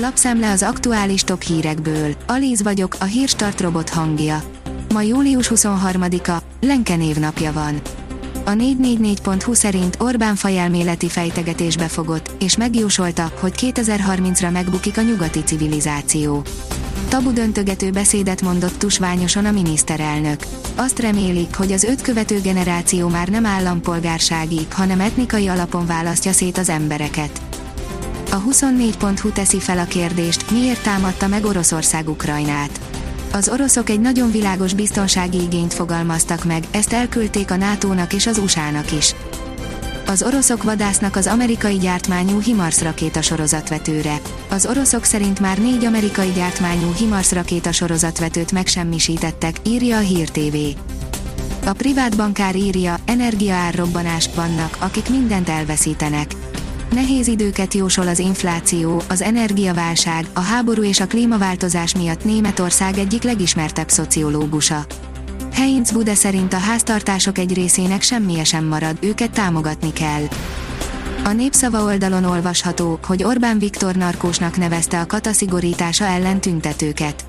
Lapszemle az aktuális top hírekből. Alíz vagyok, a hírstart robot hangja. Ma július 23-a, Lenke névnapja van. A 444.hu szerint Orbán fajelméleti fejtegetésbe fogott, és megjósolta, hogy 2030-ra megbukik a nyugati civilizáció. Tabu döntögető beszédet mondott tusványosan a miniszterelnök. Azt remélik, hogy az öt követő generáció már nem állampolgársági, hanem etnikai alapon választja szét az embereket. A 24.hu teszi fel a kérdést, miért támadta meg Oroszország Ukrajnát. Az oroszok egy nagyon világos biztonsági igényt fogalmaztak meg, ezt elküldték a NATO-nak és az USA-nak is. Az oroszok vadásznak az amerikai gyártmányú HIMARS rakéta sorozatvetőre. Az oroszok szerint már négy amerikai gyártmányú HIMARS rakéta sorozatvetőt megsemmisítettek, írja a Hír TV. A privát bankár írja, energiaárrobbanás vannak, akik mindent elveszítenek. Nehéz időket jósol az infláció, az energiaválság, a háború és a klímaváltozás miatt Németország egyik legismertebb szociológusa. Heinz Bude szerint a háztartások egy részének semmije sem marad, őket támogatni kell. A népszava oldalon olvasható, hogy Orbán Viktor narkósnak nevezte a kataszigorítása ellen tüntetőket.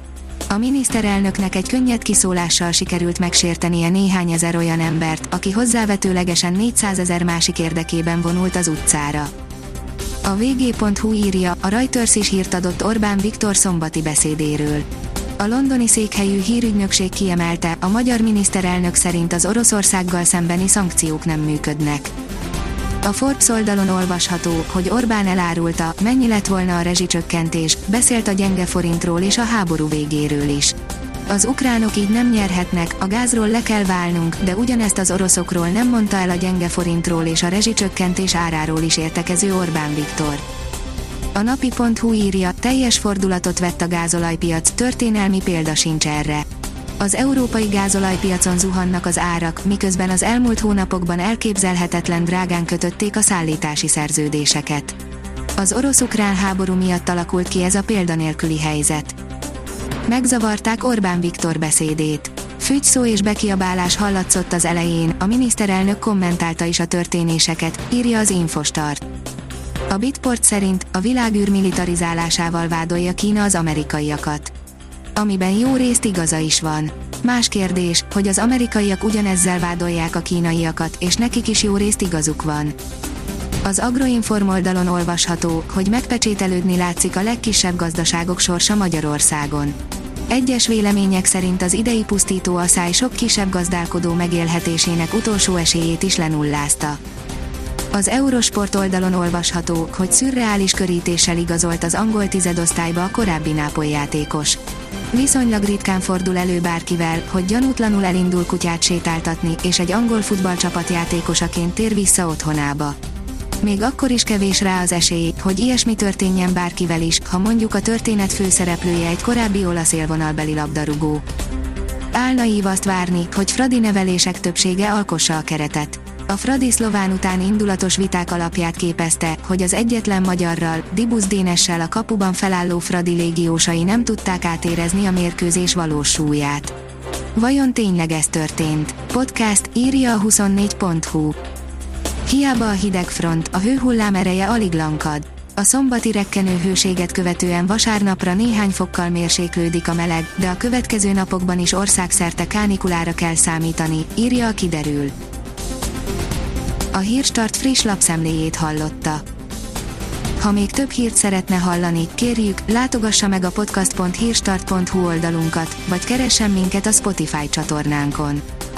A miniszterelnöknek egy könnyed kiszólással sikerült megsértenie néhány ezer olyan embert, aki hozzávetőlegesen 400 ezer másik érdekében vonult az utcára. A vg.hu írja, a Reuters is hírt adott Orbán Viktor szombati beszédéről. A londoni székhelyű hírügynökség kiemelte, a magyar miniszterelnök szerint az Oroszországgal szembeni szankciók nem működnek. A Forbes oldalon olvasható, hogy Orbán elárulta, mennyi lett volna a rezsicsökkentés, beszélt a gyenge forintról és a háború végéről is. Az ukránok így nem nyerhetnek, a gázról le kell válnunk, de ugyanezt az oroszokról nem mondta el a gyenge forintról és a rezsicsökkentés áráról is értekező Orbán Viktor. A napi.hu írja, teljes fordulatot vett a gázolajpiac, történelmi példa sincs erre. Az európai gázolajpiacon zuhannak az árak, miközben az elmúlt hónapokban elképzelhetetlen drágán kötötték a szállítási szerződéseket. Az orosz-ukrán háború miatt alakult ki ez a példanélküli helyzet. Megzavarták Orbán Viktor beszédét. Fügyszó és bekiabálás hallatszott az elején, a miniszterelnök kommentálta is a történéseket, írja az Infostart. A Bitport szerint a világűr militarizálásával vádolja Kína az amerikaiakat. Amiben jó részt igaza is van. Más kérdés, hogy az amerikaiak ugyanezzel vádolják a kínaiakat, és nekik is jó részt igazuk van. Az Agroinform oldalon olvasható, hogy megpecsételődni látszik a legkisebb gazdaságok sorsa Magyarországon. Egyes vélemények szerint az idei pusztító asszály sok kisebb gazdálkodó megélhetésének utolsó esélyét is lenullázta. Az Eurosport oldalon olvasható, hogy szürreális körítéssel igazolt az angol tizedosztályba a korábbi Nápoly játékos. Viszonylag ritkán fordul elő bárkivel, hogy gyanútlanul elindul kutyát sétáltatni, és egy angol futballcsapat játékosaként tér vissza otthonába. Még akkor is kevés rá az esély, hogy ilyesmi történjen bárkivel is, ha mondjuk a történet főszereplője egy korábbi olasz élvonalbeli labdarúgó. Álnaív azt várni, hogy Fradi nevelések többsége alkossa a keretet a Fradi szlován után indulatos viták alapját képezte, hogy az egyetlen magyarral, Dibusz Dénessel a kapuban felálló Fradi légiósai nem tudták átérezni a mérkőzés valós súlyát. Vajon tényleg ez történt? Podcast írja a 24.hu. Hiába a hideg front, a hőhullám ereje alig lankad. A szombati rekkenő hőséget követően vasárnapra néhány fokkal mérséklődik a meleg, de a következő napokban is országszerte kánikulára kell számítani, írja a kiderül. A Hírstart friss lapszemléjét hallotta. Ha még több hírt szeretne hallani, kérjük, látogassa meg a podcast.hírstart.hu oldalunkat, vagy keressen minket a Spotify csatornánkon.